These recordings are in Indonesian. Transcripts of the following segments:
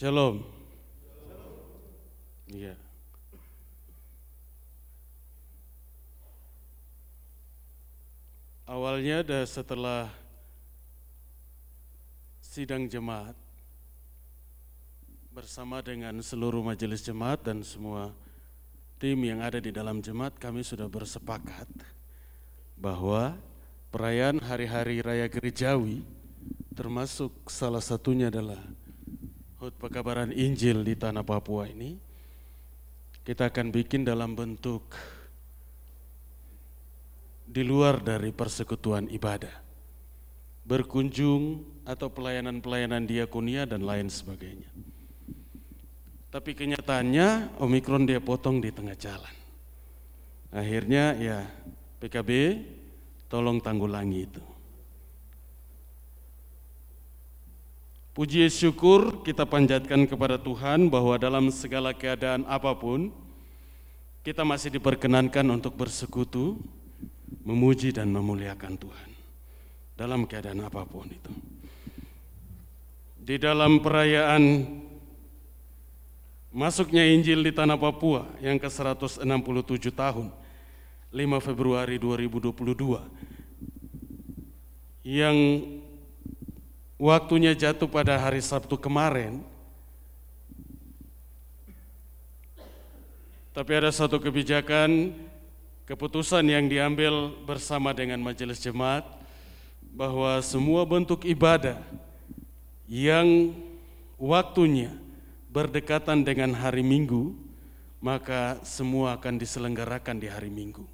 Shalom. Iya. Awalnya ada setelah sidang jemaat bersama dengan seluruh majelis jemaat dan semua tim yang ada di dalam jemaat kami sudah bersepakat bahwa perayaan hari-hari raya gerejawi termasuk salah satunya adalah HUT pekabaran Injil di tanah Papua ini kita akan bikin dalam bentuk di luar dari persekutuan ibadah, berkunjung atau pelayanan-pelayanan diakonia dan lain sebagainya. Tapi kenyataannya Omikron dia potong di tengah jalan. Akhirnya ya PKB tolong tanggulangi itu. Puji syukur kita panjatkan kepada Tuhan bahwa dalam segala keadaan apa pun kita masih diperkenankan untuk bersekutu memuji dan memuliakan Tuhan dalam keadaan apa pun itu. Di dalam perayaan masuknya Injil di tanah Papua yang ke-167 tahun, 5 Februari 2022, yang waktunya jatuh pada hari Sabtu kemarin, tapi ada satu kebijakan keputusan yang diambil bersama dengan majelis jemaat bahwa semua bentuk ibadah yang waktunya berdekatan dengan hari Minggu, maka semua akan diselenggarakan di hari Minggu.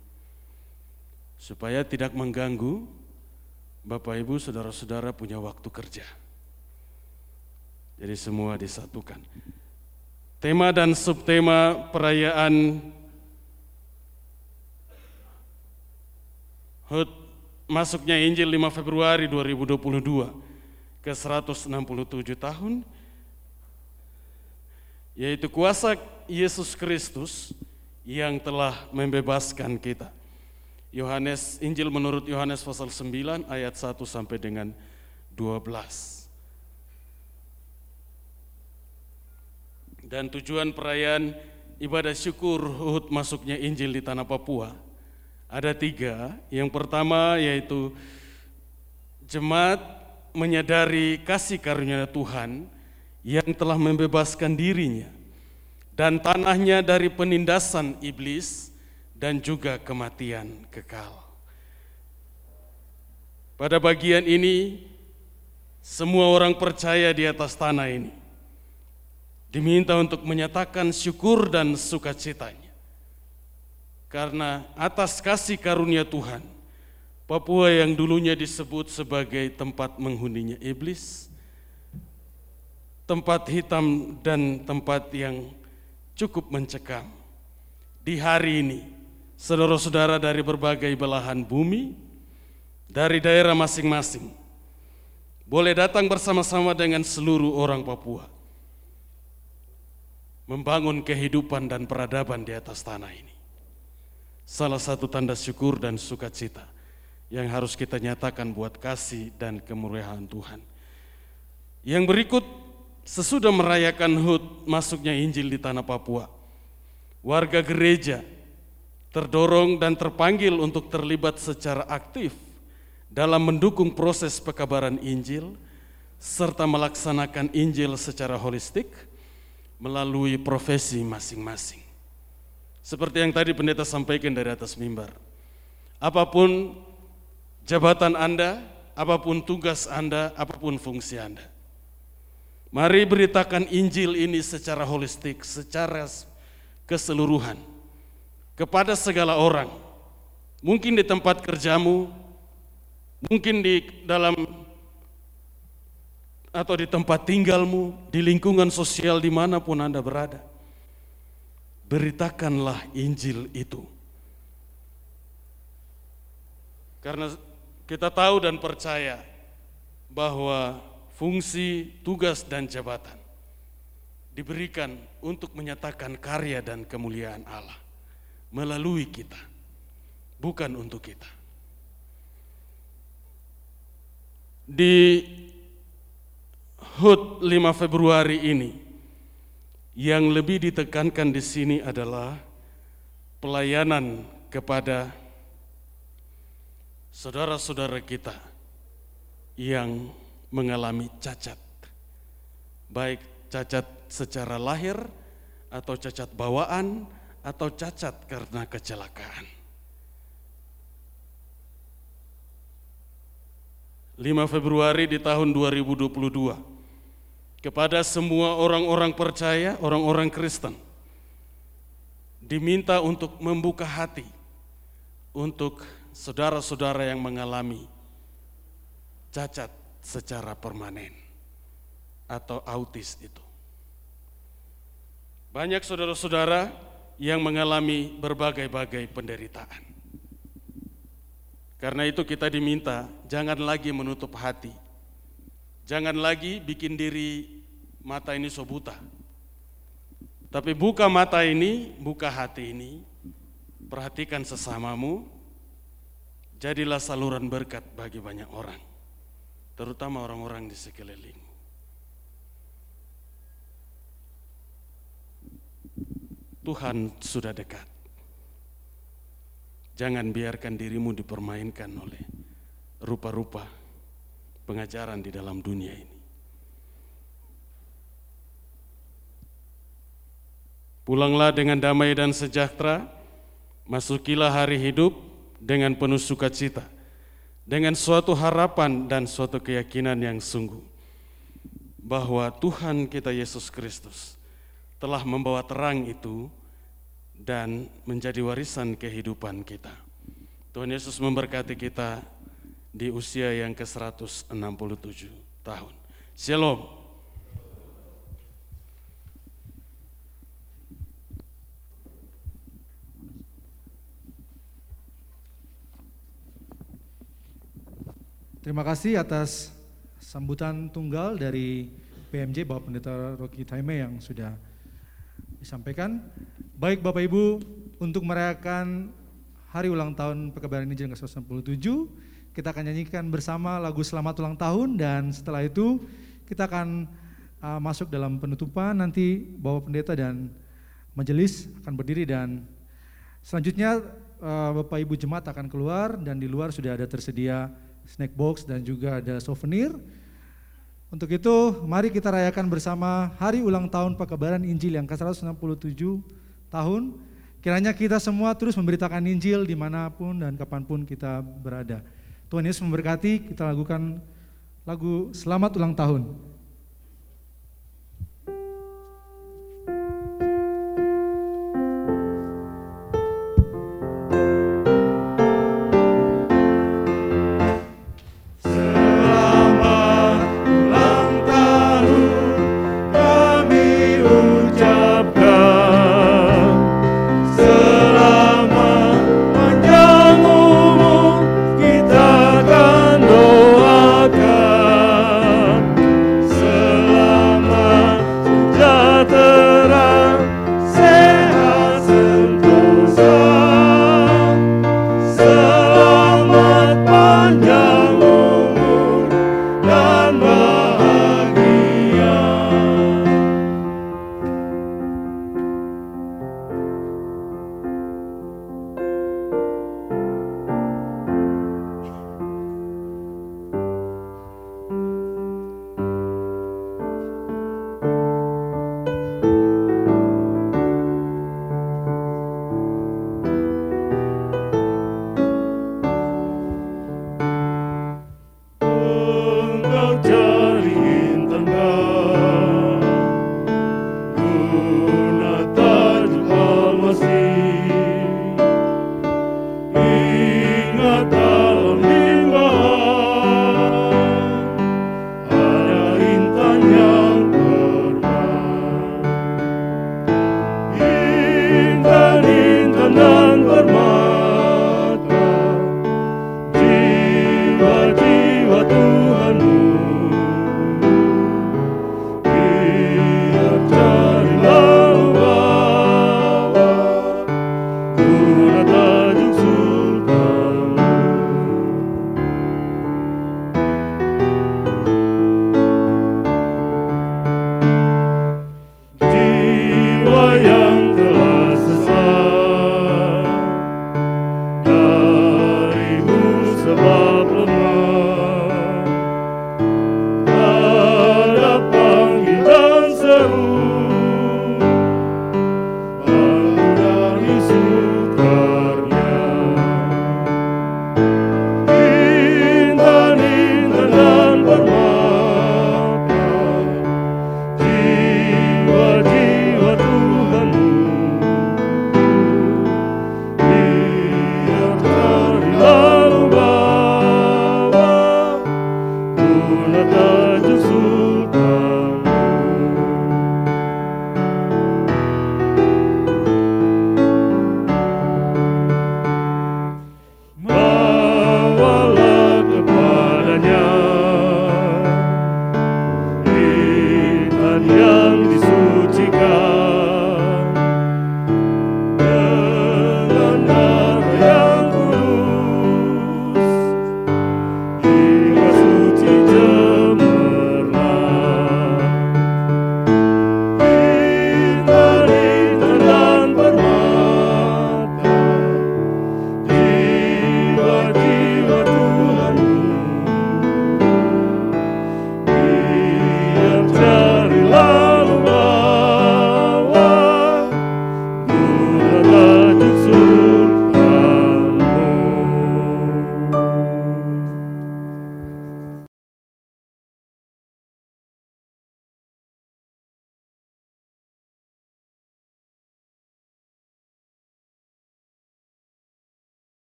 Supaya tidak mengganggu Bapak Ibu, saudara-saudara punya waktu kerja. Jadi semua disatukan. Tema dan subtema perayaan HUT masuknya Injil 5 Februari 2022 ke 167 tahun yaitu kuasa Yesus Kristus yang telah membebaskan kita. Yohanes Injil menurut Yohanes pasal 9 ayat 1 sampai dengan 12. Dan tujuan perayaan ibadah syukur HUT masuknya Injil di tanah Papua ada tiga. Yang pertama yaitu jemaat menyadari kasih karunia Tuhan yang telah membebaskan dirinya dan tanahnya dari penindasan iblis dan juga kematian kekal. Pada bagian ini, semua orang percaya di atas tanah ini diminta untuk menyatakan syukur dan sukacitanya karena atas kasih karunia Tuhan, Papua yang dulunya disebut sebagai tempat menghuninya iblis, tempat hitam dan tempat yang cukup mencekam. Di hari ini, saudara-saudara dari berbagai belahan bumi, dari daerah masing-masing, boleh datang bersama-sama dengan seluruh orang Papua, membangun kehidupan dan peradaban di atas tanah ini. Salah satu tanda syukur dan sukacita yang harus kita nyatakan buat kasih dan kemurahan Tuhan. Yang berikut sesudah merayakan HUT masuknya Injil di tanah Papua, warga gereja terdorong dan terpanggil untuk terlibat secara aktif dalam mendukung proses pekabaran Injil serta melaksanakan Injil secara holistik melalui profesi masing-masing. Seperti yang tadi pendeta sampaikan dari atas mimbar. Apa pun jabatan Anda, apa pun tugas Anda, apa pun fungsi Anda. Mari beritakan Injil ini secara holistik, secara keseluruhan kepada segala orang. Mungkin di tempat kerjamu, mungkin di dalam atau di tempat tinggalmu, di lingkungan sosial di mana pun Anda berada beritakanlah Injil itu. Karena kita tahu dan percaya bahwa fungsi, tugas, dan jabatan diberikan untuk menyatakan karya dan kemuliaan Allah melalui kita, bukan untuk kita. Di HUT 5 Februari ini, Yang lebih ditekankan di sini adalah pelayanan kepada saudara-saudara kita yang mengalami cacat, baik cacat secara lahir atau cacat bawaan atau cacat karena kecelakaan. 5 Februari di tahun 2022 kepada semua orang-orang percaya, orang-orang Kristen diminta untuk membuka hati untuk saudara-saudara yang mengalami cacat secara permanen atau autis itu. Banyak saudara-saudara yang mengalami berbagai-bagai penderitaan. Karena itu kita diminta jangan lagi menutup hati. Jangan lagi bikin diri mata ini sobuta. Tapi buka mata ini, buka hati ini, perhatikan sesamamu, jadilah saluran berkat bagi banyak orang, terutama orang-orang di sekeliling. Tuhan sudah dekat. Jangan biarkan dirimu dipermainkan oleh rupa-rupa pengajaran di dalam dunia ini. Pulanglah dengan damai dan sejahtera, masukilah hari hidup dengan penuh sukacita, dengan suatu harapan dan suatu keyakinan yang sungguh bahwa Tuhan kita Yesus Kristus telah membawa terang itu dan menjadi warisan kehidupan kita. Tuhan Yesus memberkati kita di usia yang ke-167 tahun. Shalom. Terima kasih atas sambutan tunggal dari PMJ Bapak Pendeta Rocky Taime yang sudah disampaikan. Baik Bapak Ibu, untuk merayakan hari ulang tahun Pekebaran Injil ke-167, kita akan nyanyikan bersama lagu Selamat Ulang Tahun dan setelah itu kita akan uh, masuk dalam penutupan nanti Bapak Pendeta dan majelis akan berdiri dan selanjutnya uh, Bapak Ibu jemaat akan keluar dan di luar sudah ada tersedia snack box dan juga ada souvenir. Untuk itu, mari kita rayakan bersama hari ulang tahun Pekebaran Injil yang ke-167 tahun. Kiranya kita semua terus memberitakan Injil di mana pun dan kapan pun kita berada. Tuhan Yesus memberkati, kita lakukan lagu Selamat Ulang Tahun.